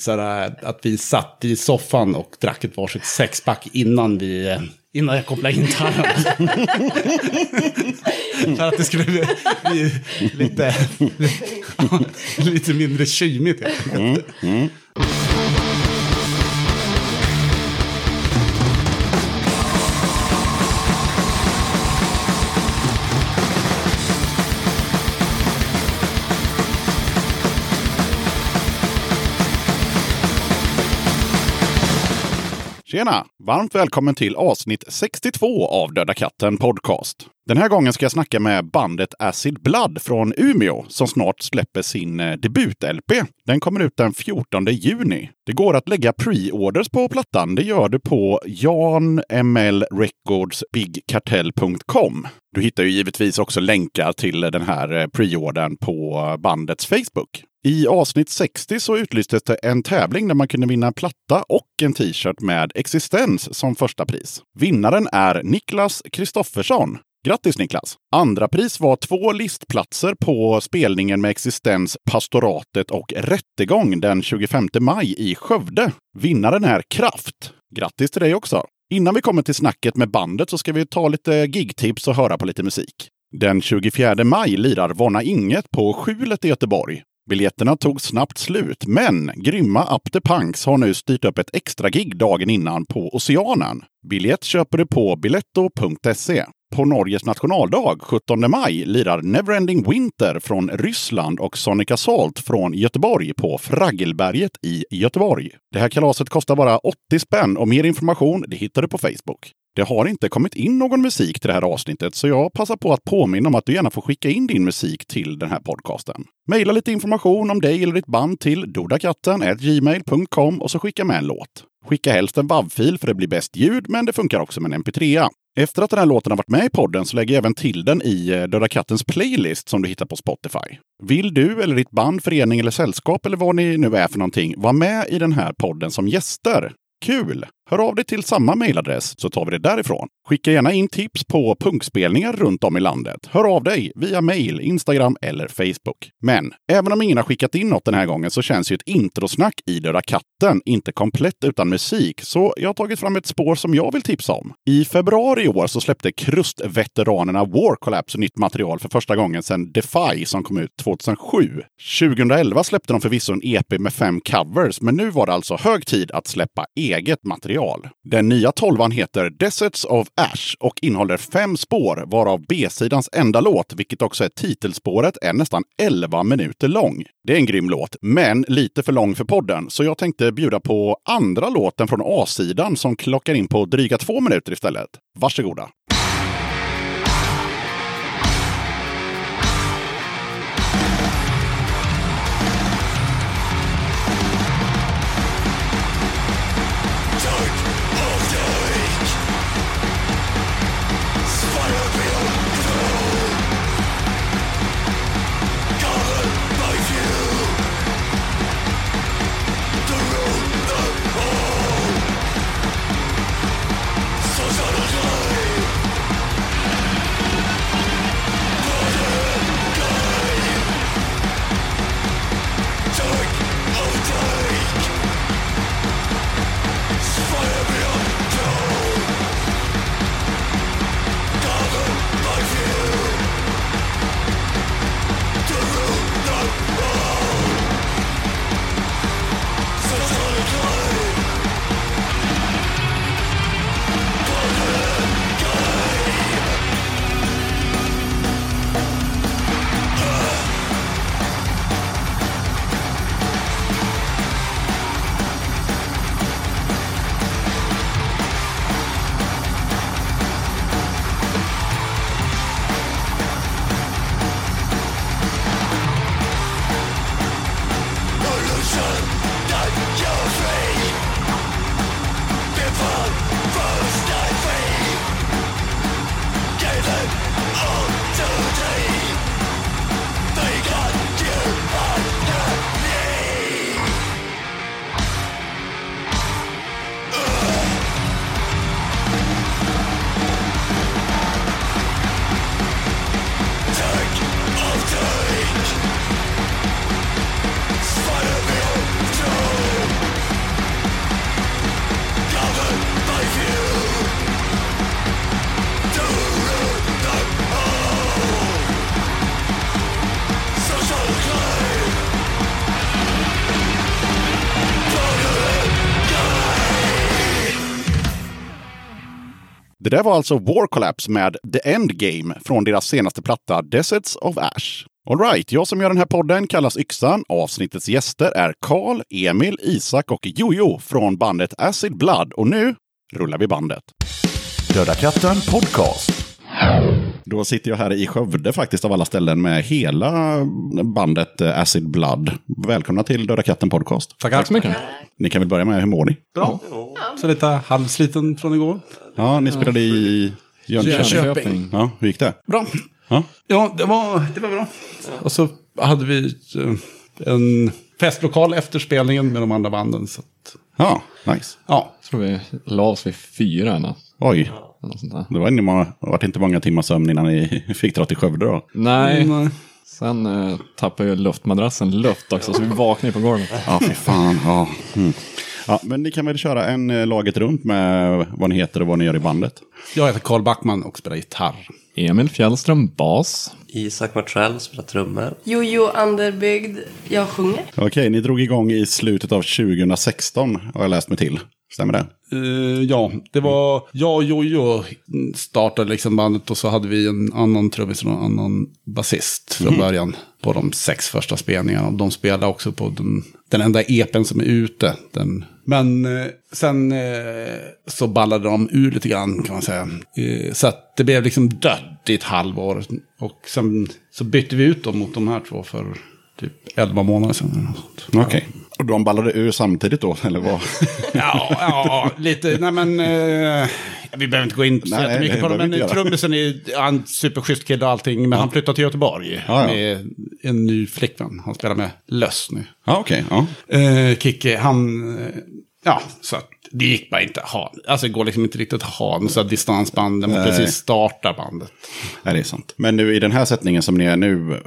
såhär, att vi satt i soffan och drack ett varsitt sexpack innan vi innan jag kopplade in tarmen. För att det skulle bli, bli lite, lite mindre kymigt. Mm, mm. Tjena! Varmt välkommen till avsnitt 62 av Döda katten Podcast. Den här gången ska jag snacka med bandet Acid Blood från Umeå som snart släpper sin eh, debut-LP. Den kommer ut den 14 juni. Det går att lägga pre-orders på plattan. Det gör du på janmlrecordsbigkartell.com. Du hittar ju givetvis också länkar till den här eh, pre-ordern på bandets Facebook. I avsnitt 60 så utlystes det en tävling där man kunde vinna en platta och en t-shirt med Existens som första pris. Vinnaren är Niklas Kristoffersson. Grattis Niklas! Andra pris var två listplatser på spelningen med Existens, Pastoratet och Rättegång den 25 maj i Skövde. Vinnaren är Kraft. Grattis till dig också! Innan vi kommer till snacket med bandet så ska vi ta lite gigtips och höra på lite musik. Den 24 maj lirar Vonna Inget på Skjulet i Göteborg. Biljetterna tog snabbt slut, men grymma Up the Punks har nu styrt upp ett extra gig dagen innan på Oceanen. Biljett köper du på biletto.se. På Norges nationaldag, 17 maj, lirar Neverending Winter från Ryssland och Sonic Assault från Göteborg på Fraggelberget i Göteborg. Det här kalaset kostar bara 80 spänn och mer information det hittar du på Facebook. Det har inte kommit in någon musik till det här avsnittet, så jag passar på att påminna om att du gärna får skicka in din musik till den här podcasten. Maila lite information om dig eller ditt band till dodakatten.gmail.com och så skicka med en låt. Skicka helst en WAV-fil för det blir bäst ljud, men det funkar också med en mp3. Efter att den här låten har varit med i podden så lägger jag även till den i eh, Döda Kattens playlist som du hittar på Spotify. Vill du eller ditt band, förening eller sällskap eller vad ni nu är för någonting vara med i den här podden som gäster? Kul! Hör av dig till samma mejladress så tar vi det därifrån. Skicka gärna in tips på punkspelningar runt om i landet. Hör av dig via mejl, Instagram eller Facebook. Men även om ingen har skickat in något den här gången så känns ju ett introsnack i Döda katten inte komplett utan musik, så jag har tagit fram ett spår som jag vill tipsa om. I februari i år så släppte krustveteranerna War Collapse nytt material för första gången sedan Defy som kom ut 2007. 2011 släppte de förvisso en EP med fem covers, men nu var det alltså hög tid att släppa eget material material. Den nya tolvan heter Deserts of Ash och innehåller fem spår, varav B-sidans enda låt, vilket också är titelspåret, är nästan 11 minuter lång. Det är en grym låt, men lite för lång för podden, så jag tänkte bjuda på andra låten från A-sidan som klockar in på dryga två minuter istället. Varsågoda! Det där var alltså War Collapse med The Endgame från deras senaste platta Deserts of Ash. Alright, jag som gör den här podden kallas Yxan. Avsnittets gäster är Karl, Emil, Isak och Jojo från bandet Acid Blood. Och nu rullar vi bandet. Döda katten podcast. Då sitter jag här i Skövde faktiskt av alla ställen med hela bandet eh, Acid Blood. Välkomna till Döda katten podcast. Tackar. Tack så mycket. Ni kan väl börja med hur mår ni? Bra. Så lite halvsliten från igår. Ja, ni spelade i Jönköping. Jönköping. Ja, hur gick det? Bra. Ja. Ja, det var, det var bra. Och så hade vi eh, en festlokal efter spelningen med de andra banden. Så att, Ja, nice. ja, Jag tror vi la oss vid fyra Oj. Det var, inte många, det var inte många timmar sömn innan ni fick dra till Skövde då. Nej, Nej. sen eh, tappade ju luftmadrassen luft också så vi vaknade på golvet. Ja, fy fan. Ja. Mm. ja, men ni kan väl köra en eh, laget runt med vad ni heter och vad ni gör i bandet. jag heter Karl Backman och spelar gitarr. Emil Fjällström, bas. Isak Martrell spelar trummor. Jojo Anderbygd, jag sjunger. Okej, ni drog igång i slutet av 2016 har jag läst mig till. Stämmer det? Eh, ja, det var jag och Jojo startade liksom bandet och så hade vi en annan trummis och en annan basist från början på de sex första spelningarna. De spelade också på den, den enda EPen som är ute. Den, men eh, sen eh, så ballade de ur lite grann kan man säga. Så att det blev liksom dött i ett halvår. Och sen så bytte vi ut dem mot de här två för typ 11 månader sedan. Okej. Och de ballade ur samtidigt då, eller vad? Ja, ja, lite. Nej, men... Eh, vi behöver inte gå in så Nej, det på det. Men trummisen är en superschysst kille och allting. Men han flyttade till Göteborg Ja, ja. med en ny flickvän. Han spelar med Löss nu. Ja, okej. ja. Eh, Kicke, han... Eh, ja, så att det gick bara inte att ha. Alltså det går liksom inte riktigt att ha här distansband. när man Nej. precis startar bandet. Nej, det är sant. Men nu i den här sättningen som ni är nu,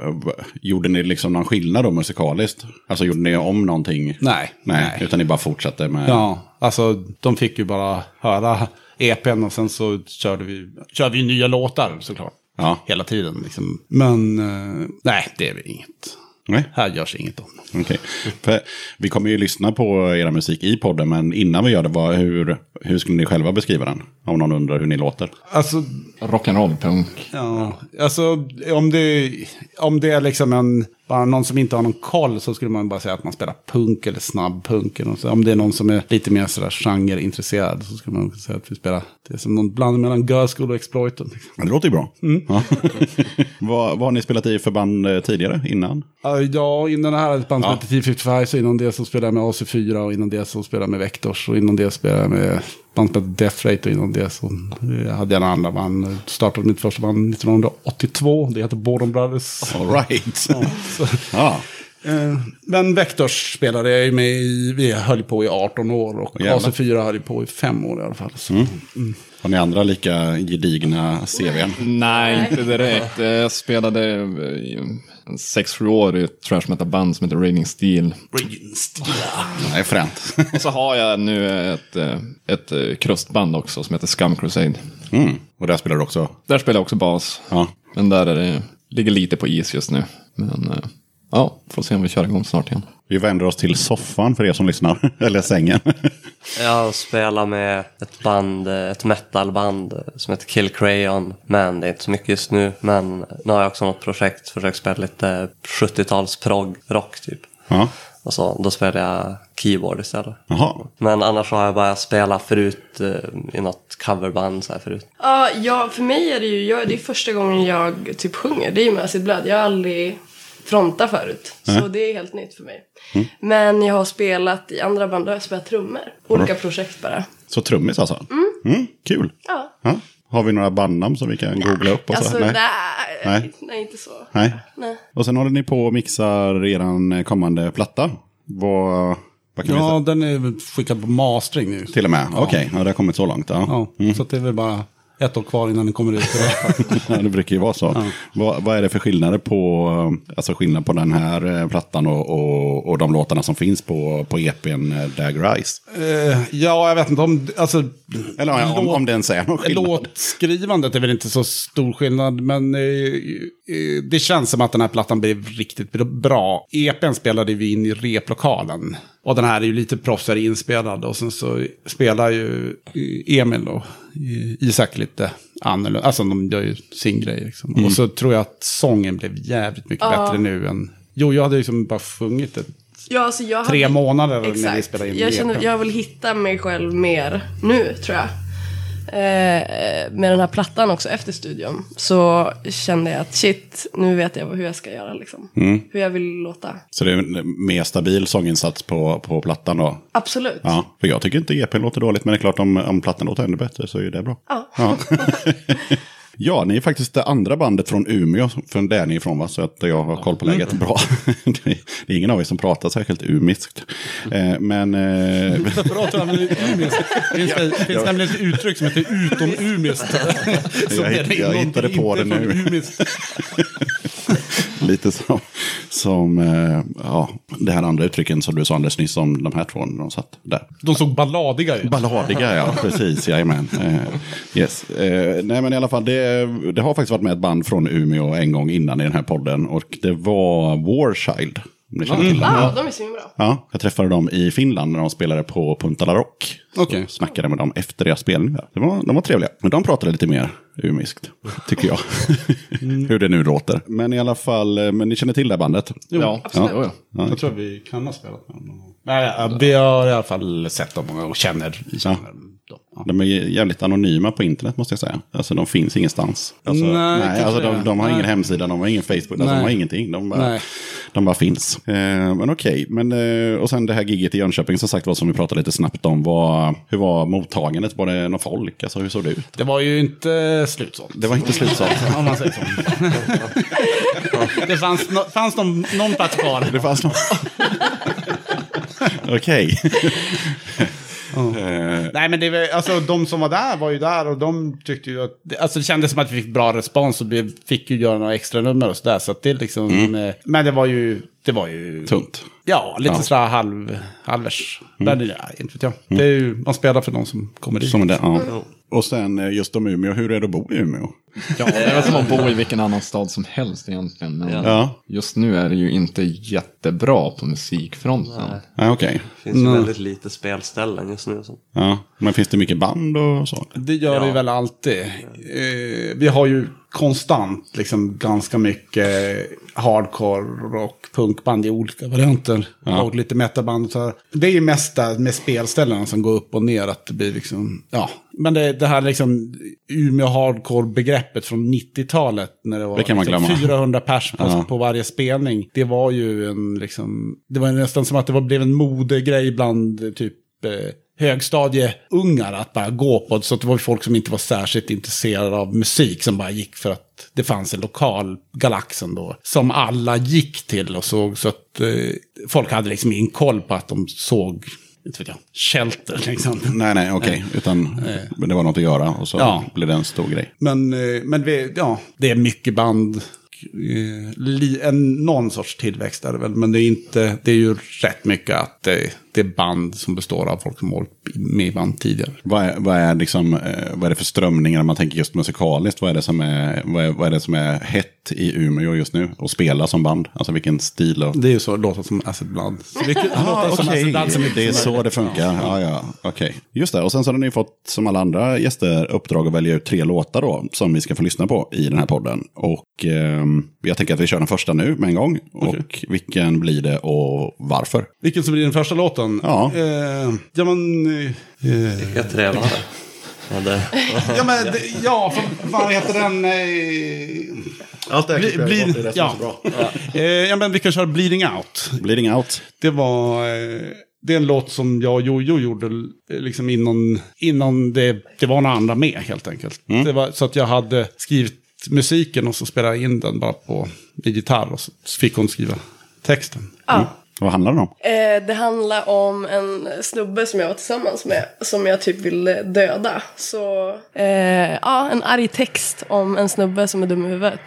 gjorde ni liksom någon skillnad då musikaliskt? Alltså gjorde ni om någonting? Nej. Nej, nej. utan ni bara fortsatte med... Ja, alltså de fick ju bara höra EPn och sen så körde vi, körde vi nya låtar såklart. Ja. Hela tiden liksom. Men eh, nej, det är väl inget. Nej, Här görs inget om. okej. För Vi kommer ju lyssna på era musik i podden, men innan vi gör det, vad, hur, hur skulle ni själva beskriva den? Om någon undrar hur ni låter. Alltså, Rock'n'roll, punk. ja, alltså om det, om det är liksom en, bara någon som inte har någon koll så skulle man bara säga att man spelar punk eller snabbpunk. Eller något. Så Om det är någon som är lite mer sådär genreintresserad så skulle man säga att vi spelar, det är som någon blandning mellan girl school och exploiten. Liksom. Men det låter ju bra. Ja. vad, vad har ni spelat i för band eh, tidigare, innan? Ja, Ja, innan det här hade ett band som Ja. hette T55, så innan det så spelade jag med AC4 och innan det så spelade jag med Vectors och innan det spelade jag med hette Death Rate och innan det så eh, hade jag andra band. Startade mitt första band 1982, det heter Borden Brothers. All right. Så, ja. eh, men Vectors spelade jag ju med i, vi höll på i 18 år och Jävlar. AC4 höll på i 5 år i alla fall. Så. Har ni andra lika gedigna CVn? Nej, inte direkt. Jag spelade eh, sex, sju år i ett trash metal band som heter Raging Steel. Nej, fränt. Och så har jag nu ett, eh, ett eh, krustband också som heter Scum Crusade. Mm. Och där spelar du också? Där spelar jag också bas. Ja. Men där är det, ligger lite på is just nu. Men ja, får se om vi kör igång snart igen. Vi vänder oss till soffan för er som lyssnar. Eller sängen. Jag spelar med ett band, ett metalband som heter Kill Crayon. Men det är inte så mycket just nu. Men nu har jag också något projekt, försökt spela lite 70-tals prog rock typ. Ja. Och så, då spelar jag keyboard istället. Jaha. Men annars har jag bara spelat förut eh, i något coverband så här förut. Ja, ja, för mig är det ju, jag, det är första gången jag typ sjunger. Det är ju med Acid Blood. Jag har aldrig frontat förut. Så det är helt nytt för mig. Men jag har spelat i andra band, då har jag spelat trummor. Olika projekt bara. Så trummis alltså? Mm. Kul. Ja. Ja. Har vi några bandnamn som vi kan googla upp? Och så? Alltså, Nej. nej. Nej. Inte så. Nej. Nej. Och sen håller ni på och mixar eran kommande platta. Vad, vad kan vi Ja, säga? den är skickad på mastering nu. Till och med? Okej, ja, det har kommit så långt. Ja. Ja, så att det är väl bara ett år kvar innan den kommer ut. Ja, det brukar ju vara så. Vad, vad är det för skillnader på, alltså skillnad på den här eh, plattan och, och, och de låtarna som finns på, på EPn eh, Dagger Eyes? Eh, ja, jag vet inte om... Alltså, Eller ja, om, låt- om det ens är någon skillnad. Låtskrivandet är väl inte så stor skillnad, men eh, eh, det känns som att den här plattan blev riktigt bra. EPn spelade vi in i replokalen. Och den här är ju lite proffsigare inspelad. Och sen så spelar ju eh, Emil och eh, Isak lite annorlunda. Alltså de gör ju sin grej liksom. Och så tror jag att sången blev jävligt mycket Ja. bättre nu än... Jo, jag hade liksom bara sjungit ett Ja, alltså jag tre hade- månader när vi Exakt. spelade in Jag känner, EPn. jag vill hitta mig själv mer nu, tror jag. Eh, med den här plattan också efter studion. Så kände jag att shit, nu vet jag hur jag ska göra liksom. Mm. Hur jag vill låta. Så det är en mer stabil sånginsats på, på plattan då? Absolut. Ja, för jag tycker inte EP låter dåligt, men det är klart om, om plattan låter ännu bättre så är det bra. Ja. Ja. ja, ni är faktiskt det andra bandet från Umeå, från där ni är ifrån va? Så att jag har koll på läget bra. det är ingen av er som pratar särskilt umiskt. Eh, men... Eh, du använder umiskt. Det finns, det finns nämligen ett uttryck som heter utomumiskt. Som Jag jag hittade på det nu. Lite som, som eh, ja, det här andra uttrycken som du sa alldeles nyss om de här två när de satt där. De såg balladiga ut. Balladiga, ja. Precis, jajamän. Eh, yes. eh, nej, men i alla fall, det, det har faktiskt varit med ett band från Umeå en gång innan i den här podden. Och det var Warchild. Om ni känner till dem. Ah, de är svinbra. Ja, jag träffade dem i Finland när de spelade på Punta La Rock. Okej. Så Snackade med dem efter deras spelning. där. Det var, de var trevliga. Men de pratade lite mer umiskt, tycker jag. Hur det nu låter. Men i alla fall, eh, men ni känner till det här bandet? Ja, absolut. Jo, ja. Jag tror vi kan ha spelat med dem. Nej, ja, vi har i alla fall sett dem och känner, dem. Ja. De är jävligt anonyma på internet måste jag säga. Alltså de finns ingenstans. Alltså, Nej, nej, kanske alltså, de, det. de har Nej. ingen hemsida, de har ingen Facebook, alltså, de Nej. har ingenting. De bara, Nej. De bara finns. Eh, men okej, men eh, och sen det här giget i Jönköping som sagt var som vi pratade lite snabbt om. Var, hur var mottagandet? Var det någon folk? Alltså hur såg det ut? Det var ju inte slutsålt. Det var inte slutsålt. Om man säger så. det fanns, no, fanns någon, någon plats kvar. Det fanns någon... Okej. Eh, Nej, men det var, alltså, de som var där var ju där och de tyckte ju att... Alltså det kändes som att vi fick bra respons och vi fick ju göra några extra nummer och sådär. Så att det liksom... eh, Men det var ju... Det var ju... Tunt. Ja, lite Ja. sådär halv, halvers. Men, ja, inte vet jag. Det är ju, man spelar för de som kommer dit. Som det, ja. Och sen eh, just om Umeå, hur är det att bo i Umeå? Ja, det är som att bo i vilken annan stad som helst egentligen. Men Ja, just nu är det ju inte jättebra på musikfronten. ja okej. Det finns ju väldigt lite spelställen just nu. Så. Ja. Men finns det mycket band och så? Det gör det väl alltid. Eh, vi har ju konstant liksom ganska mycket hardcore och punkband i olika varianter. Och lite metaband och så här. Det är ju mest där med spelställena som går upp och ner. Att det blir liksom, ja. Men det, det här liksom Umeå hardcore-begreppet från 90-talet. När det var Det liksom glömma. 400 pers på, Ja. på varje spelning. Det var ju en liksom, det var nästan som att det var, blev en modegrej bland typ eh, högstadieungar att bara gå på. Så det var folk som inte var särskilt intresserade av musik som bara gick för att det fanns en lokal galaxen då. Som alla gick till och såg så att eh, folk hade liksom ingen koll på att de såg, inte vet jag, Shelter liksom. Nej, nej, okej. Utan men det var något att göra och så Ja. blev det en stor grej. Men, eh, men vi, ja, det är mycket band. Eh, li, en, någon sorts tillväxt är det väl. Men det är, inte, det är ju rätt mycket att det, det är band som består av folk som har varit med i band tidigare. Vad är, vad, är liksom, eh, vad är det för strömningar om man tänker just musikaliskt? Vad är det som är, vad är, vad är, det som är hett i Umeå just nu? Och spela som band? Alltså vilken stil? Och... Det är ju så låtar som Acid Blood. Vilket Ah, som. Acid Det är så det funkar. Ja, ja. Okej. Just det. Och sen så har ni fått, som alla andra gäster, uppdrag att välja ut tre låtar då, som vi ska få lyssna på i den här podden. Och ehm, jag tänker att vi kör den första nu med en gång. Och vilken blir det och varför? Vilken som blir den första låten? Ja. Eh, ja, men... Eh, eh, tre var det? Ja, det ja, men... det- Ja, för, vad heter den? Eh, Allt det bli, bli, ja. Eh, ja, men vi kan köra Bleeding Out. Bleeding Out. Det var... Eh, det är en låt som jag och Jojo gjorde eh, liksom innan, innan det, det var några andra med helt enkelt. Det var, så att jag hade skrivit musiken och så spelade jag in den bara på med gitarr och så fick hon skriva texten. Ja. Vad handlar den om? Eh, det handlar om en snubbe som jag var tillsammans med. Som jag typ ville döda. Så, eh, ja, en arg text om en snubbe som är dum i huvudet.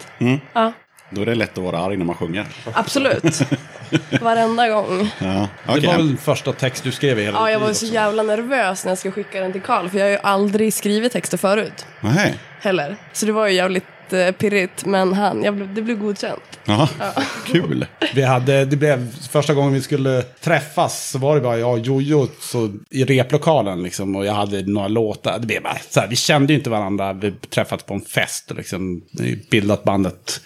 Ja, Då är det lätt att vara arg när man sjunger. absolut. Varenda gång. Ja. Det Okej. var väl första text du skrev i hela Ja, jag var liv så också. jävla nervös när jag skulle skicka den till Karl. För jag har ju aldrig skrivit texter förut. Nej. Heller. Så det var ju jävligt eh, pirrigt, men han, jag blev, det blev godkänt. Jaha, kul. Vi hade, det blev första gången vi skulle träffas så var det bara jag och Jojo så, i replokalen liksom. Och jag hade några låtar. Det blev bara så här, vi kände ju inte varandra. Vi träffats på en fest liksom bildat bandet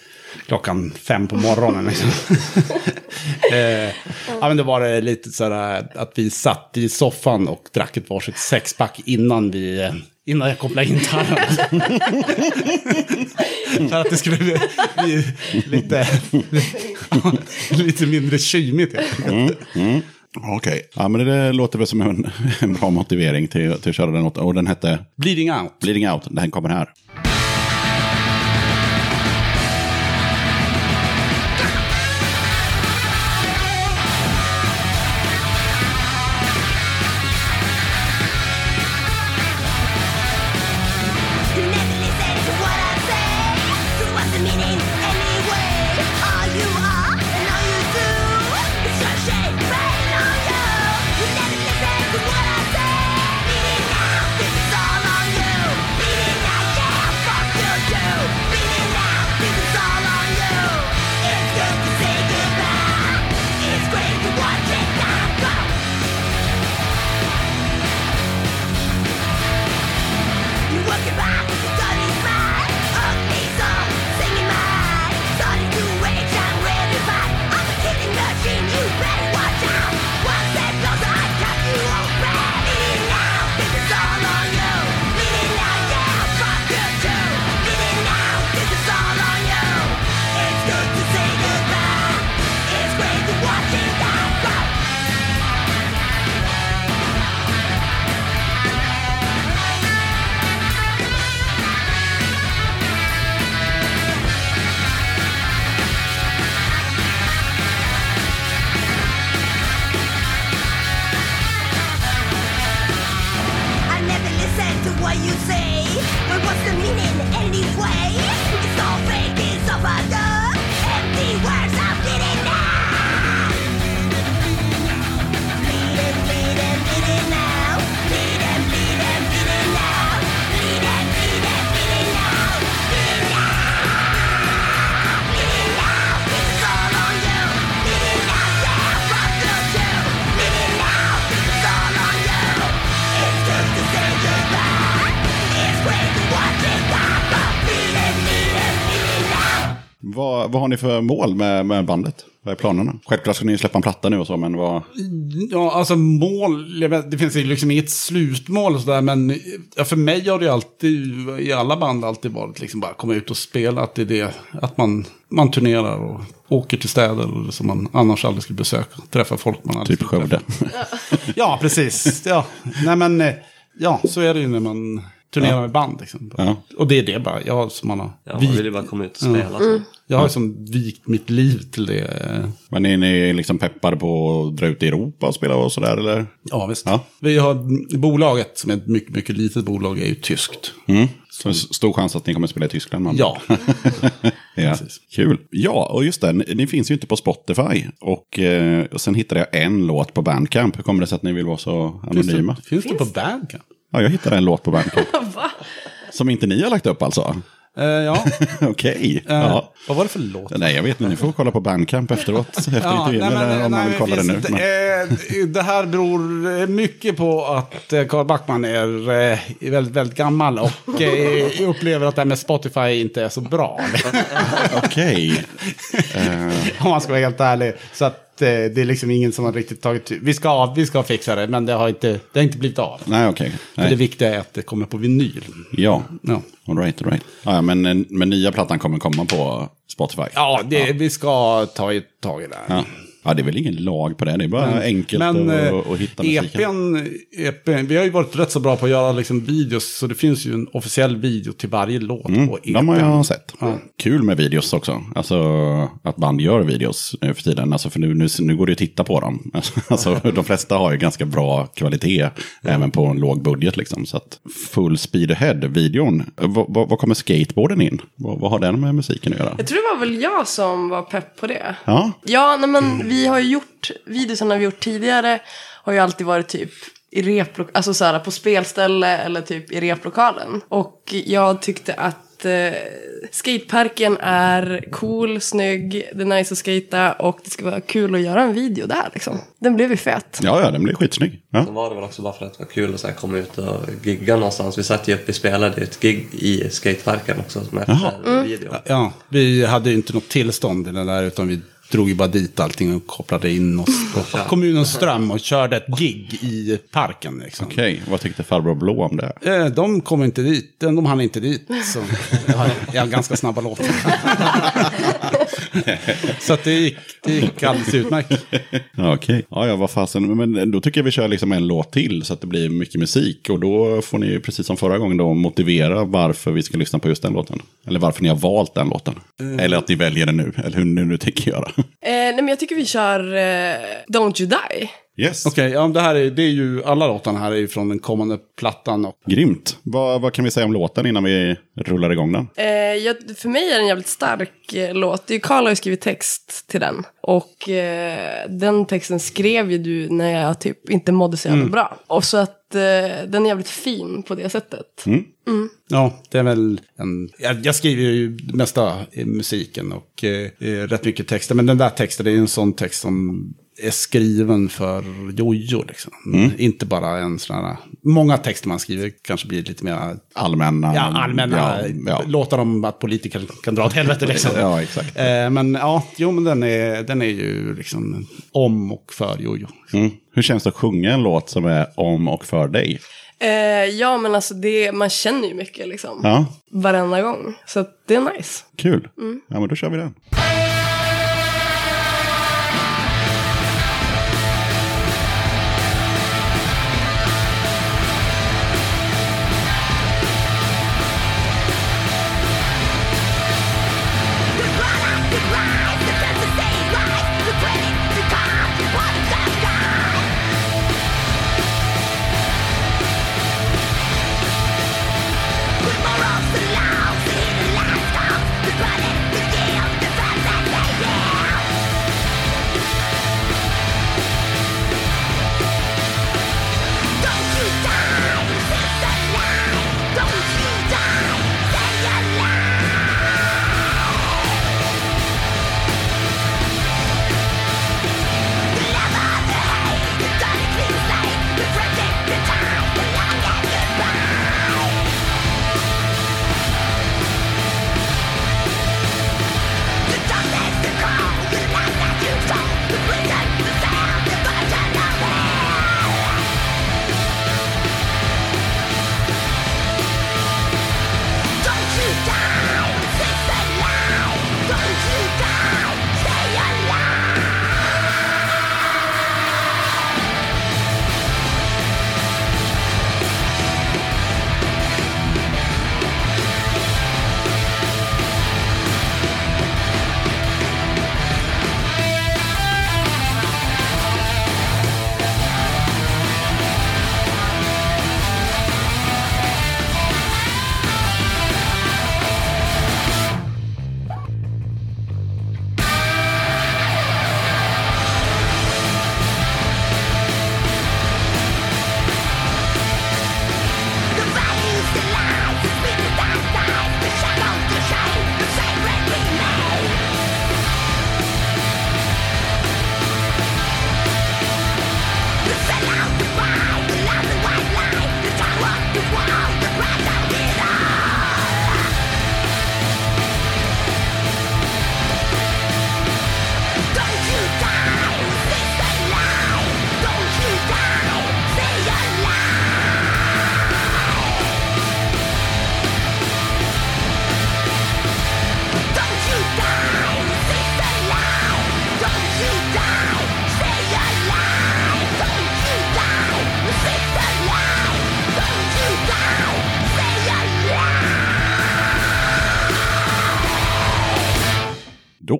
klockan fem på morgonen. Liksom. eh, ja, men då var det lite så här att vi satt i soffan och drack ett varsitt sexpack innan vi... eh, Innan jag kopplade in gitarren. För att det skulle bli, bli lite, lite mindre kymigt. helt enkelt. Okej, ja, men det låter väl som en, en bra motivering till, till att köra den låten. Och den hette Bleeding out. Bleeding Out. Den kommer här. Har ni för mål med, med bandet? Vad är planerna? Självklart ska ni släppa en platta nu och så, men vad... Ja, alltså mål, vet, det finns liksom inget slutmål och sådär, men för mig har det alltid, i alla band alltid varit liksom bara komma ut och spela, att det är det, att man, man turnerar och åker till städer som man annars aldrig skulle besöka, träffa folk man aldrig Typ Skövde. Ja, precis. Ja, nej men, eh, ja, så är det ju när man turnerar med band liksom. Ja. Och det är det bara, jag som man har Ja, man vikt, vill ju bara komma ut och spela. så. jag har som vikt mitt liv till det. Men är ni liksom peppade på att dra ut i Europa och spela och sådär, eller? Ja, visst. Ja. Vi har bolaget, som är ett mycket, mycket litet bolag, är ju tyskt. Mm. Så stor chans att ni kommer att spela i Tyskland. Man. Ja, ja. precis. Kul. Ja, och just det, ni, ni finns ju inte på Spotify. Och, eh, och sen hittade jag en låt på Bandcamp. Hur kommer det sig att ni vill vara så finns anonyma? det, finns det på Bandcamp? Ja, jag hittade en låt på Bandcamp. Som inte ni har lagt upp alltså? Eh, ja. Okej. Eh, Ja. Vad var det för låt? Nej, jag vet inte. Ni får kolla på Bandcamp efteråt. Efter intervjun, eller om man vill kolla det nu. eh, det här beror eh, mycket på att eh, Carl Backman är eh, väldigt, väldigt gammal och upplever att det här med Spotify inte är så bra. Okej. Om man ska vara helt ärlig. Så att det är liksom ingen som har riktigt tagit... Vi ska, vi ska fixa det, men det har inte, det har inte blivit av. Nej, okej. För det viktiga är att det kommer på vinyl. Ja, Ja, all right, all right. Ja, ja, men, eh, men nya plattan kommer komma på Spotify? ja, det, vi ska ta ett tag i det. Ja. Ja, det är väl ingen lag på det. Det är bara enkelt Men att, eh, att hitta musiken. EPn, EPn, vi har ju varit rätt så bra på att göra liksom videos. Så det finns ju en officiell video till varje låt på Mm, EPn. de har jag sett. Kul med videos också. Alltså att band gör videos nu för tiden. Alltså, för nu, nu, nu går det att titta på dem. Alltså, de flesta har ju ganska bra kvalitet. Även på en låg budget liksom. Så att full speed ahead-videon. Vad, kommer skateboarden in? Vad, har den med musiken att göra? Jag tror det var väl jag som var pepp på det. Ja, Ja, nej, men vi har ju gjort, videorna vi gjort tidigare har ju alltid varit typ i replok- alltså så här, på spelställe eller typ i replokalen. Och jag tyckte att eh, skateparken är cool, snygg, det är nice att skata och det ska vara kul att göra en video där liksom. Den blev ju fet. Ja, ja, den blir skitsnygg. Ja. Sen var det väl också bara för att det var kul att så här komma ut och gigga någonstans. Vi satt ju upp, vi spelade ett gig i skateparken också som efter Mm. video. Ja, vi hade ju inte något tillstånd i den där, utan vi drog ju bara dit allting och kopplade in oss på kommunens ström och körde ett gig i parken. Liksom. Okej, vad tyckte farbror Blå om det? Eh, De kom inte dit, de hann inte dit. Så jag har ganska snabba låtar. så att det, gick, det gick alldeles utmärkt. Ja, Okej, ja, ja, vad fasen. Men då tycker jag vi kör liksom en låt till så att det blir mycket musik. Och då får ni, precis som förra gången, då motivera varför vi ska lyssna på just den låten. Eller varför ni har valt den låten. Eller att ni väljer den nu, eller hur ni nu tänker göra. Eh, nej men jag tycker vi kör eh, Don't You Die. Yes, Okej, ja, det här är, det är ju, alla låtarna här är ju från den kommande plattan. Och, grymt. Vad, vad kan vi säga om låten innan vi rullar igång den? Eh, jag, för mig är det en jävligt stark eh, låt. Det är ju Carl har ju skrivit text till den. Och eh, den texten skrev ju du när jag typ inte mådde så jävla bra. Och så att eh, den är jävligt fin på det sättet. ja, det är väl en... Jag, jag skriver ju mesta i musiken och eh, eh, rätt mycket texter. Men den där texten, det är ju en sån text som är skriven för Jojo. Liksom. Inte bara en sån här... Många texter man skriver kanske blir lite mer Allmänna... ja, allmänna. Ja, ja. Låtar om att politiker kan dra åt helvete. Liksom. Ja, exakt. Eh, men ja, jo, men den är, den är ju liksom om och för Jojo. Mm. Hur känns det att sjunga en låt som är om och för dig? Eh, ja men alltså det, man känner ju mycket liksom. Ja, Varenda gång. Så det är nice. kul. Ja, men då kör vi den.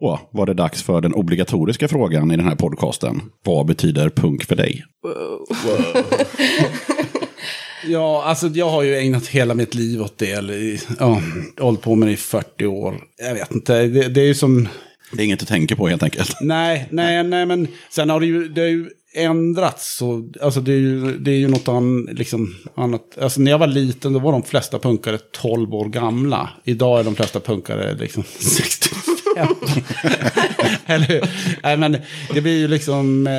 Då var det dags för den obligatoriska frågan i den här podcasten. Vad betyder punk för dig? Ja, alltså jag har ju ägnat hela mitt liv åt det. Eller, ja, hållit på med det i 40 år. Jag vet inte, det, det är ju som... Det är inget du tänker på helt enkelt. Nej, nej, nej, men sen har det ju, det ju ändrats så, alltså det är ju, det är ju något an, liksom, annat. Alltså när jag var liten då var de flesta punkare 12 år gamla. Idag är de flesta punkare liksom 65. Eller hur? Nej men det blir ju liksom, eh,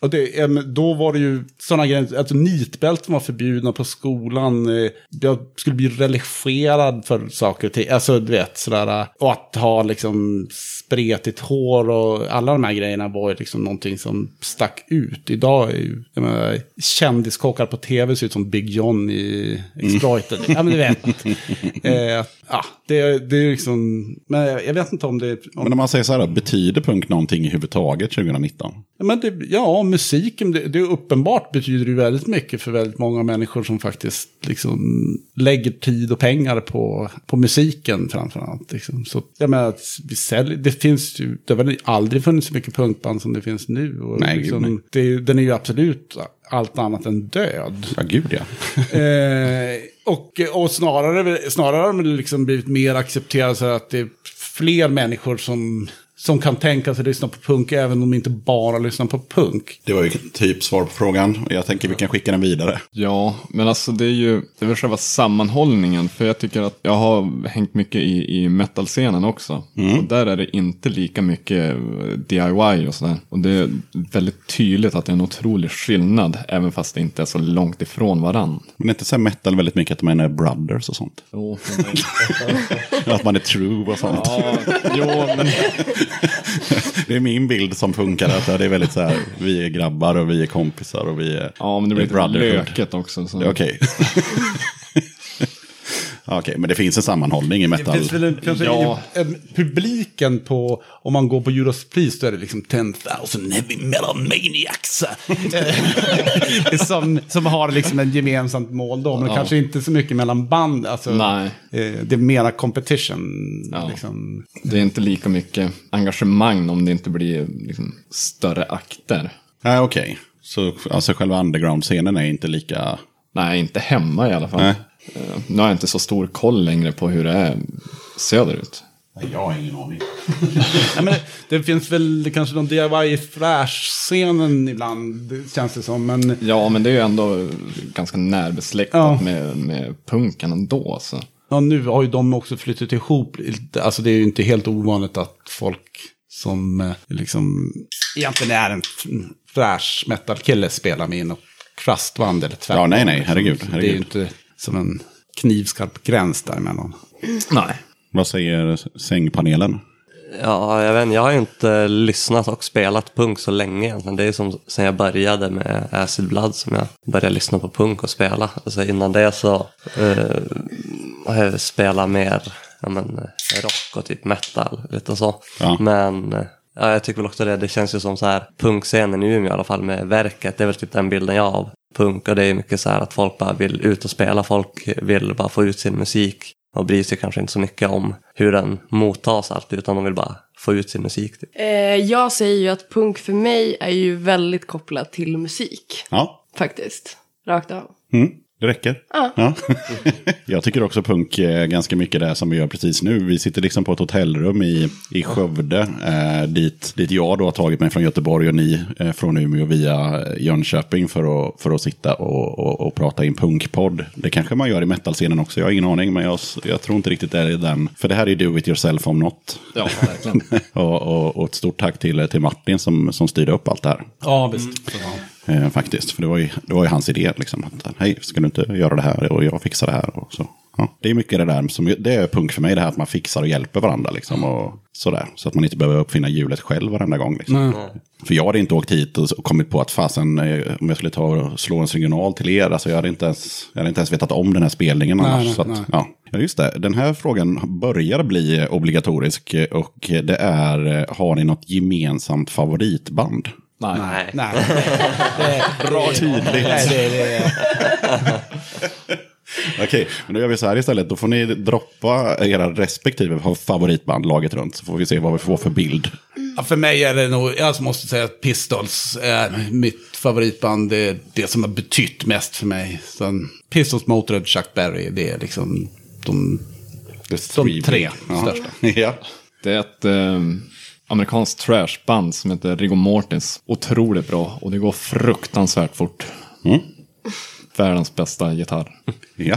och det, då var det ju sådana grejer, alltså nitbälten var förbjudna på skolan. eh, Jag skulle bli religerad för saker och ting, alltså du vet sådär. eh, Och att ha liksom spretigt hår och alla de här grejerna var ju liksom någonting som stack ut. Idag är ju, jag menar, kändiskockar på tv ser ut som Big John i Exploited. Ja men du vet. Eh, ja, det, det är liksom, men jag jag vet inte om det... Om, Men om man säger så här, betyder punk någonting överhuvudtaget 2019? men det, ja, musiken, det, det är uppenbart betyder ju väldigt mycket för väldigt många människor som faktiskt liksom lägger tid och pengar på, på musiken framförallt. Liksom. Så jag menar, att vi säljer, det finns ju, det har väl aldrig funnits så mycket punkband som det finns nu. Och Nej, liksom, gud, nej. Det, den är ju absolut allt annat än död. Ja, gud ja. Eh, och, och snarare, snarare har det liksom blivit mer accepterat så att det fler människor som, som kan tänka sig att lyssna på punk även om de inte bara lyssnar på punk. Det var ju typ svar på frågan. Och jag tänker vi kan skicka den vidare. Ja, men alltså det är ju det är väl själva sammanhållningen. För jag tycker att jag har hängt mycket i, i metal-scenen också. Och där är det inte lika mycket DIY och sådär. Och det är väldigt tydligt att det är en otrolig skillnad. Även fast det inte är så långt ifrån varann. Men det är inte så här metal väldigt mycket att man är brothers och sånt. Jo, Att man är true och sånt. ja, jo, men Det är min bild som funkar. Att det är väldigt så här, vi är grabbar och vi är kompisar och vi är... Ja, men det blir lite löket också. Så. Okej. Men det finns en sammanhållning i Det metal. finns väl en, Ja. en, en, publiken på, om man går på Judas Priest, då är det liksom 10,000 heavy metal maniacs. Som, som har liksom en gemensamt mål då, men Ja. kanske inte så mycket mellan band. Alltså, Nej. eh, det är mera competition. Ja. Liksom. Det är inte lika mycket engagemang om det inte blir liksom, större akter. Nej, okej. Så alltså, själva underground-scenen är inte lika... Nej, inte hemma i alla fall. Nej. Nu har jag inte så stor koll längre på hur det är söderut. Jag har ingen aning. Ja, men det, det finns väl kanske någon DIY Flash-scenen ibland, det känns det som. Men Ja, men det är ju ändå ganska närbesläktat Ja. med, med punken ändå. Så. ja, nu har ju de också flyttat ihop. Alltså det är ju inte helt ovanligt att folk som eh, liksom egentligen är en Flash metal-kille spelar med i något krastband eller tvärtom. Ja, nej, nej, liksom. herregud, Det är herregud. ju inte som en knivskarp gräns däremellan. Nej. Vad säger sängpanelen? Ja, jag vet inte, jag har ju inte lyssnat och spelat punk så länge egentligen. Det är som sen jag började med Acid Blood som jag började lyssna på punk och spela. Alltså innan det så eh, har jag spelat mer ja, men, rock och typ metal, lite så. Ja. Men eh, ja, jag tycker väl också det, det känns ju som så här punkscenen i Umeå i alla fall med verket. Det är väl typ den bilden jag har av punk och det är mycket så här att folk bara vill ut och spela. Folk vill bara få ut sin musik och bryr sig kanske inte så mycket om hur den mottas alltid utan de vill bara få ut sin musik. Typ. Eh, jag säger ju att punk för mig är ju väldigt kopplat till musik. Ja, Faktiskt. Rakt av. mm, det räcker. Ja. jag tycker också punk är ganska mycket det som vi gör precis nu. Vi sitter liksom på ett hotellrum i, i Skövde. Eh, dit, dit jag då har tagit mig från Göteborg och ni eh, från Umeå via Jönköping för att, för att sitta och, och, och prata i en punkpodd. Det kanske man gör i metalscenen också, jag har ingen aning. Men jag, jag tror inte riktigt det är den. För det här är ju do it yourself om något. Ja, verkligen. och, och, och ett stort tack till, till Martin som, som styrde upp allt det här. Ja, visst. Eh, faktiskt, för det var, ju, det var ju hans idé. Liksom, Hej, ska du inte göra det här och jag fixar det här. Och så. Ja, det är mycket det där som det är punk för mig, det här att man fixar och hjälper varandra. Liksom, och sådär, så att man inte behöver uppfinna hjulet själv varenda gång. Liksom. För jag hade inte åkt hit och kommit på att fasen, eh, om jag skulle ta och slå en signal till er, alltså jag hade inte ens, jag hade inte ens vetat om den här spelningen Nej, annars. nej, så att, nej. Ja. ja, just det. Den här frågan börjar bli obligatorisk eh, och det är, eh, har ni något gemensamt favoritband? Nej. Nej. Nej. Det, Bra tydligt. nej, det, det, Okej, men då gör vi så här istället. Då får ni droppa era respektive favoritband laget runt. Så får vi se vad vi får för bild. Ja, för mig är det nog, jag måste säga att Pistols är mitt favoritband. Det är det som har betytt mest för mig. Sen Pistols, Motörhead, Chuck Berry, det är liksom de... De tre Ja. största. ja. Det är ett, eh, amerikanskt trashband som heter Rigor Mortis. Otroligt bra och det går fruktansvärt fort. Mm. Världens bästa gitarr. Ja.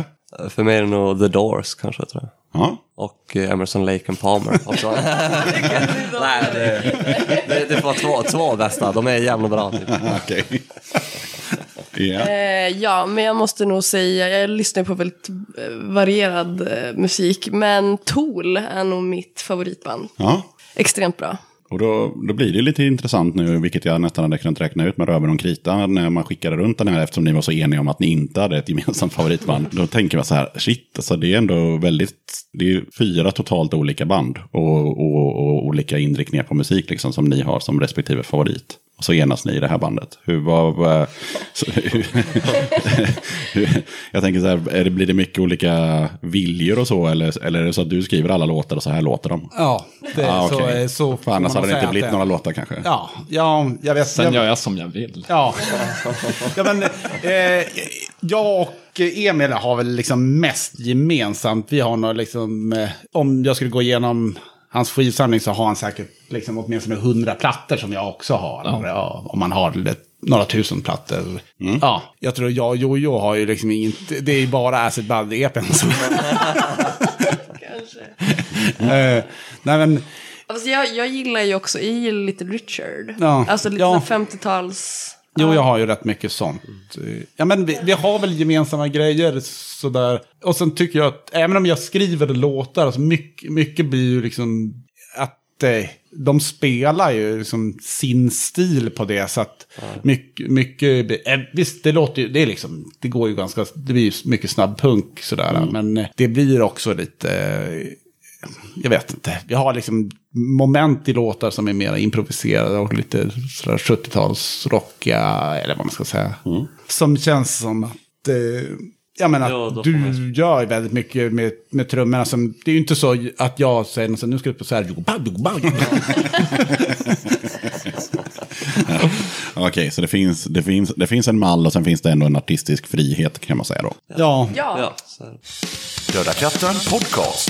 För mig är det nog The Doors kanske tror jag. ja. Och eh, Emerson Lake and Palmer också. Nej, det, det, det får två, två bästa. De är jävla bra. Typ. Okej. ja. Eh, ja, men jag måste nog säga, jag lyssnar på väldigt eh, varierad eh, musik, men Tool är nog mitt favoritband. ja. Extremt bra. Och då, då blir det lite intressant nu, vilket jag nästan hade kunnat räkna ut med röven och krita när man skickade runt den här, eftersom ni var så eniga om att ni inte hade ett gemensamt favoritband. Då tänker man så här, shit, alltså det är ändå väldigt, det är fyra totalt olika band och, och, och olika inriktningar på musik liksom som ni har som respektive favorit. Och så enas ni i det här bandet. Hur var... vad- så- hur- hur- jag tänker så här, är det, blir det mycket olika viljor och så? Eller, eller är det så att du skriver alla låtar och så här låter de? Ja, det, Ah, så, eh, så För annars hade det inte blivit är. några låtar kanske? Ja, ja, jag vet. Sen jag, gör jag som jag vill. Ja, ja men eh, jag och Emil har väl liksom mest gemensamt. Vi har nog liksom, eh, om jag skulle gå igenom hans skivsamling så har han säkert liksom åtminstone hundra plattor som jag också har. Ja. om man har lite- några tusen plattor. Ja, jag tror jag och Jojo har ju liksom inget, det är ju bara Acid som... Kanske. eh, nej men, Alltså jag, jag gillar ju också, jag gillar Little Richard. Ja. Alltså lite Ja. så här 50-tals... Jo, jag har ju rätt mycket sånt. Ja, men vi, vi har väl gemensamma grejer sådär. Och sen tycker jag att även om jag skriver låtar, alltså mycket, mycket blir ju liksom att eh, de spelar ju liksom sin stil på det. Så att mycket, mycket eh, visst det låter ju, det är liksom, det går ju ganska, det blir ju mycket snabbpunk sådär. Men eh, det blir också lite, jag vet inte. Vi har liksom moment i låtar som är mer improviserade och lite sådär 70-talsrockiga, eller vad man ska säga. Som känns som att, eh, jag menar, Ja, du man- gör väldigt mycket med, med trummorna. Som, det är ju inte så att jag säger något nu ska du på så här. Okej, så det finns, det, finns, det finns en mall och sen finns det ändå en artistisk frihet kan man säga då. ja, Ja. Ja. Döda katten podcast.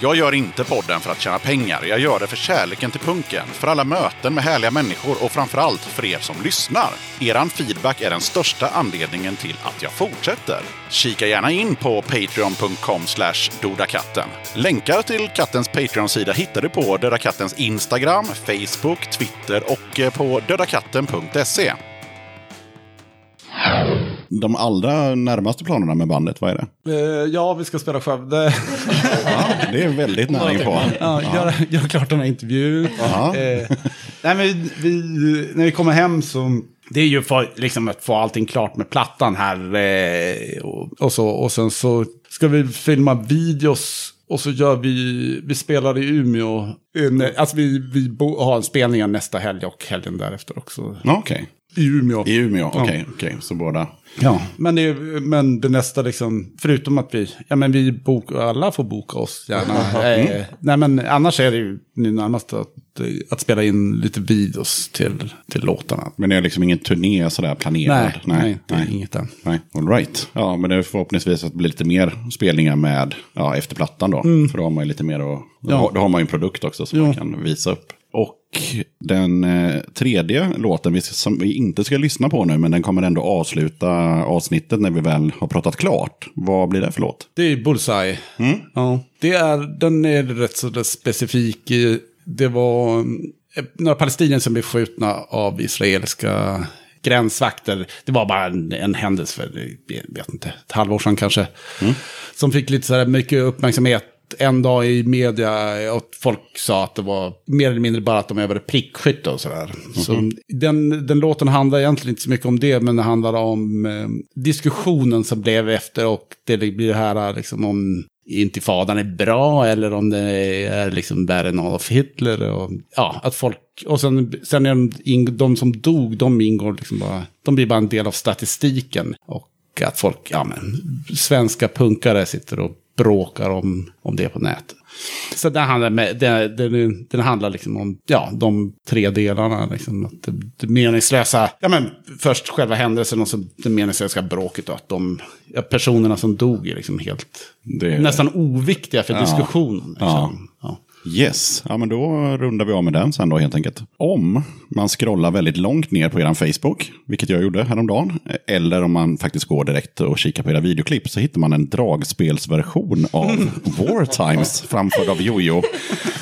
Jag gör inte podden för att tjäna pengar. Jag gör det för kärleken till punken, för alla möten med härliga människor och framförallt för er som lyssnar. Eran feedback är den största anledningen till att jag fortsätter. Kika gärna in på patreon.com slash dodakatten. Länkar till kattens Patreon-sida hittar du på Döda Kattens Instagram, Facebook, Twitter och eh, på dödakatten.se. De allra närmaste planerna med bandet, vad är det? Eh, ja, vi ska spela Skövde. Det är väldigt nära inpå. ja, göra, göra klart den här intervjun. Eh, nej, men vi, när vi kommer hem så... Det är ju för liksom, att få allting klart med plattan här. Eh, och, och, så, och sen så ska vi filma videos. Och så gör vi, vi spelar i Umeå. En, alltså vi, vi bo, har en spelning nästa helg och helgen därefter också. Okej, I Umeå. i Umeå. Okej, okej. Så båda. Ja, men det, men det nästa liksom, förutom att vi, ja men vi bokar, alla får boka oss gärna. Eh, nej men annars är det ju nu närmast att, eh, att spela in lite videos till, till låtarna. Men det är liksom ingen turné sådär planerad? Nej, nej, det är inget än. Nej, all right. Ja, men det är förhoppningsvis att det blir lite mer spelningar med ja, efter plattan då. För då har man ju lite mer att... Då, Ja. har, då har man ju en produkt också som Ja. man kan visa upp. Den eh, tredje låten vi, som vi inte ska lyssna på nu, men den kommer ändå avsluta avsnittet när vi väl har pratat klart. Vad blir det för låt? Det är Bullseye. Ja, det är, den är rätt så specifik. i- Det var mm, några palestinier som blev skjutna av israeliska gränsvakter. Det var bara en, en händelse för, jag vet inte, ett halvår sedan kanske. Som fick lite så här mycket uppmärksamhet en dag i media och folk sa att det var mer eller mindre bara att de övade prickskytte och sådär. Så den, den låten handlar egentligen inte så mycket om det, men det handlar om eh, diskussionen som blev efter och det blir det här liksom om intifadan är bra eller om det är liksom värre än Adolf Hitler. Och, ja, att folk, och sen, sen är de, in, de som dog, de ingår liksom bara, de blir bara en del av statistiken. Och att folk, ja men, svenska punkare sitter och bråkar om, om det på nätet. Så den handlar, med, den, den, den handlar liksom om ja, de tre delarna. Liksom, att det, det meningslösa, ja men först själva händelsen och så det meningslösa bråket. Och att de ja, personerna som dog är liksom helt, Det- nästan oviktiga för Ja. diskussionen. Liksom. Ja. Yes, ja men då rundar vi av med den sen då helt enkelt. Om man scrollar väldigt långt ner på er Facebook, vilket jag gjorde häromdagen, eller om man faktiskt går direkt och kikar på era videoklipp så hittar man en dragspelsversion av War Times framförd av Jojo.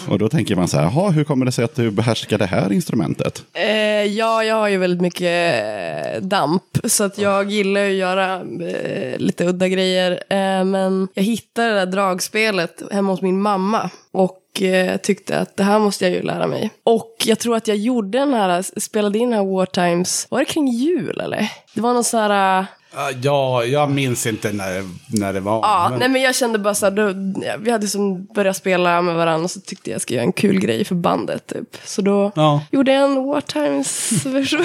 Och då tänker man så här, hur kommer det sig att du behärskar det här instrumentet? Eh, ja, jag har ju väldigt mycket eh, damp, så att jag gillar ju att göra eh, lite udda grejer. Eh, men jag hittade det där dragspelet hemma hos min mamma och Eh, tyckte att det här måste jag ju lära mig. Och jag tror att jag gjorde den här, spelade in den här War Times, var det kring jul eller? Det var någon sån här... Eh, Ja, jag minns inte när, när det var. Ja, men- nej men jag kände bara så här, då, ja, vi hade som börjat spela med varandra och så tyckte jag skulle göra en kul grej för bandet typ. Så då Ja. gjorde jag en War Times-version.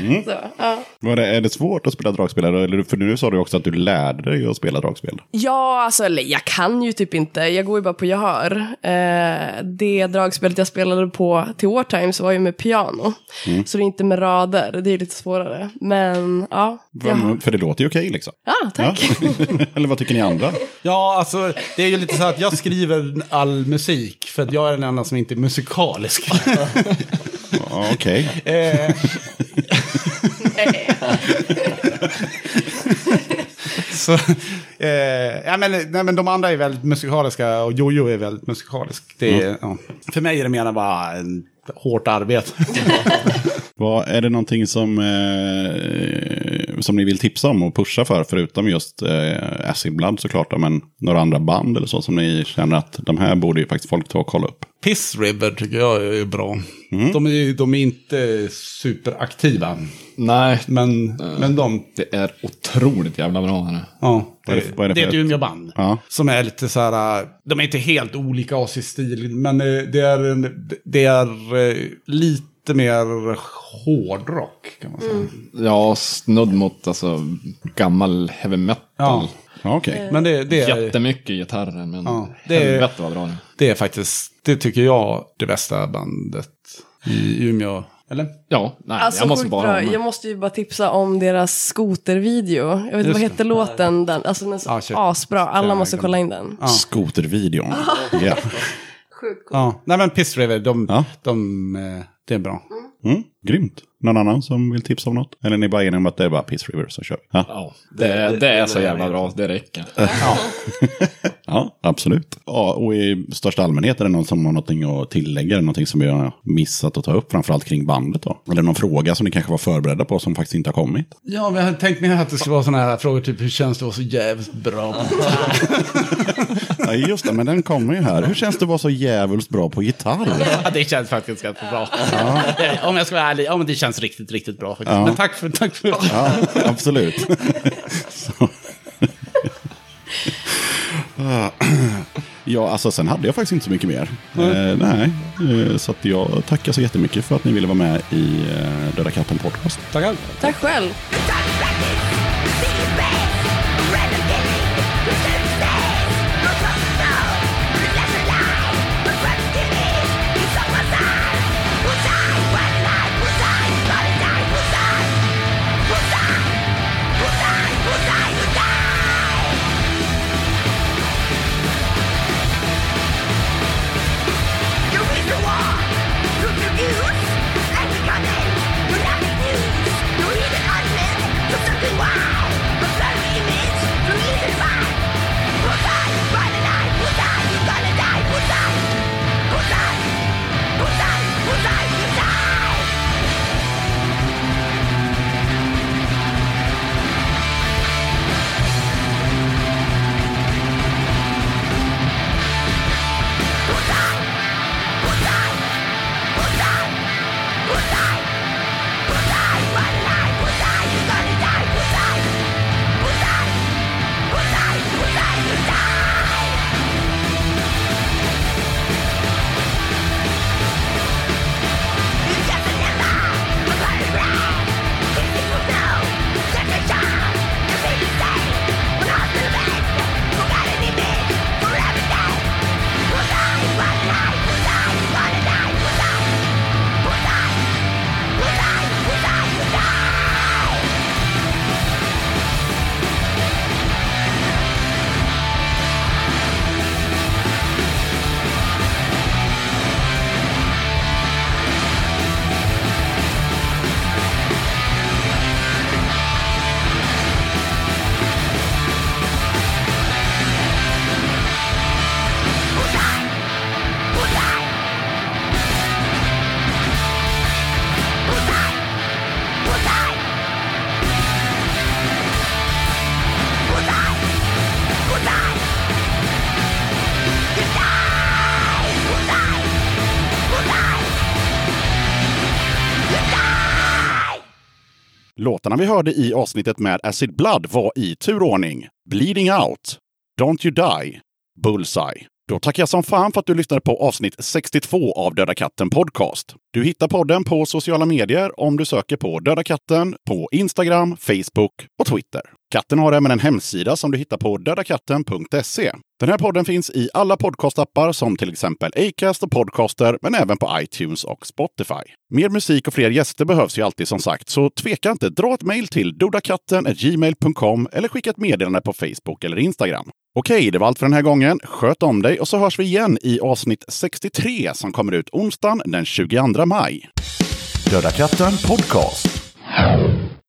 Mm. Så, ja. Var det, är det svårt att spela dragspel? Eller, för nu sa du också att du lärde dig att spela dragspel. Ja, alltså eller jag kan ju typ inte. Jag går ju bara på gehör. Eh, det dragspelet jag spelade på till War Times var ju med piano. Mm. Så det är inte med rader. Det är lite svårare. Men ja. För, för det låter ju okej liksom. Ja, tack. Eller vad tycker ni andra? Ja, alltså det är ju lite så att jag skriver all musik för att jag är den enda som inte är musikalisk. Ja, Okej. Eh, så, eh, ja, men, nej, men de andra är väldigt musikaliska och Jojo är väldigt musikalisk. Det är, ja. För mig är det mer bara en hårt arbete. Vad, är det någonting som, eh, som ni vill tipsa om och pusha för, förutom just eh, Acid Blood såklart, då, men några andra band eller så som ni känner att de här borde ju faktiskt folk ta och kolla upp? Piss River tycker jag är bra. De, är, de är inte superaktiva. Nej, Men, men de, det är otroligt jävla bra. Här. ja. Vad är Det, vad är det det är ett Umeåband. Ja. Som är lite så här, de är inte helt olika oss i stil, men eh, det är, det är eh, lite mer hårdrock kan man säga. Ja, snudd mot alltså, gammal heavy metal. Ja. Ja, Okej. Men det, det, är, Jättemycket gitarrer, men Ja, det är- helvete vad bra det är. det är faktiskt, det tycker jag, det bästa bandet i Umeå. Eller? Ja, nej, Alltså, jag måste bara bra. Jag måste ju bara tipsa om deras skotervideo. Jag vet inte, vad det. heter låten? Den? Alltså den är så shit. asbra. Alla måste kolla in den. Skotervideon. Ja. Sjukt cool. Ja, nej men Piss River, de, Ja. de, eh, det är bra. Mm, grymt. Någon annan som vill tipsa om något? Eller är ni bara eniga om att det är bara Peace River som kör? Ja, Ja, det, det är så jävla bra, det räcker. ja absolut. Ja, och i största allmänhet är det någon som har någonting att tillägga, någonting som vi har missat att ta upp, framförallt kring bandet då? Eller någon fråga som ni kanske var förberedda på som faktiskt inte har kommit? Ja, men jag hade tänkt mig att det skulle vara sådana här frågor, typ hur känns det att vara så jävligt bra? Ja, just det, men den kommer ju här. Hur känns det att vara så jävligt bra på gitarr? Ja, det känns faktiskt ganska bra. Om jag ska vara ärlig, ja men det känns riktigt, riktigt bra faktiskt. Men tack för, tack för Ja, absolut. Ja, alltså sen hade jag faktiskt inte så mycket mer. Eh, nej, eh, så att jag tackar så jättemycket för att ni ville vara med i eh, Döda katten podcast. Tackar. Tack själv. Låtarna vi hörde i avsnittet med Acid Blood var i turordning Bleeding Out, Don't You Die, Bullseye. Då tackar jag som fan för att du lyssnade på avsnitt 62 av Döda katten Podcast. Du hittar podden på sociala medier om du söker på Döda katten på Instagram, Facebook och Twitter. Katten har även en hemsida som du hittar på dödakatten.se. Den här podden finns i alla podcastappar som till exempel Acast och Podcaster, men även på iTunes och Spotify. Mer musik och fler gäster behövs ju alltid som sagt, så tveka inte. Dra ett mejl till dodakatten.gmail.com eller skicka ett meddelande på Facebook eller Instagram. Okej, det var allt för den här gången. Sköt om dig och så hörs vi igen i avsnitt 63 som kommer ut onsdagen den 22 maj. Döda katten Podcast.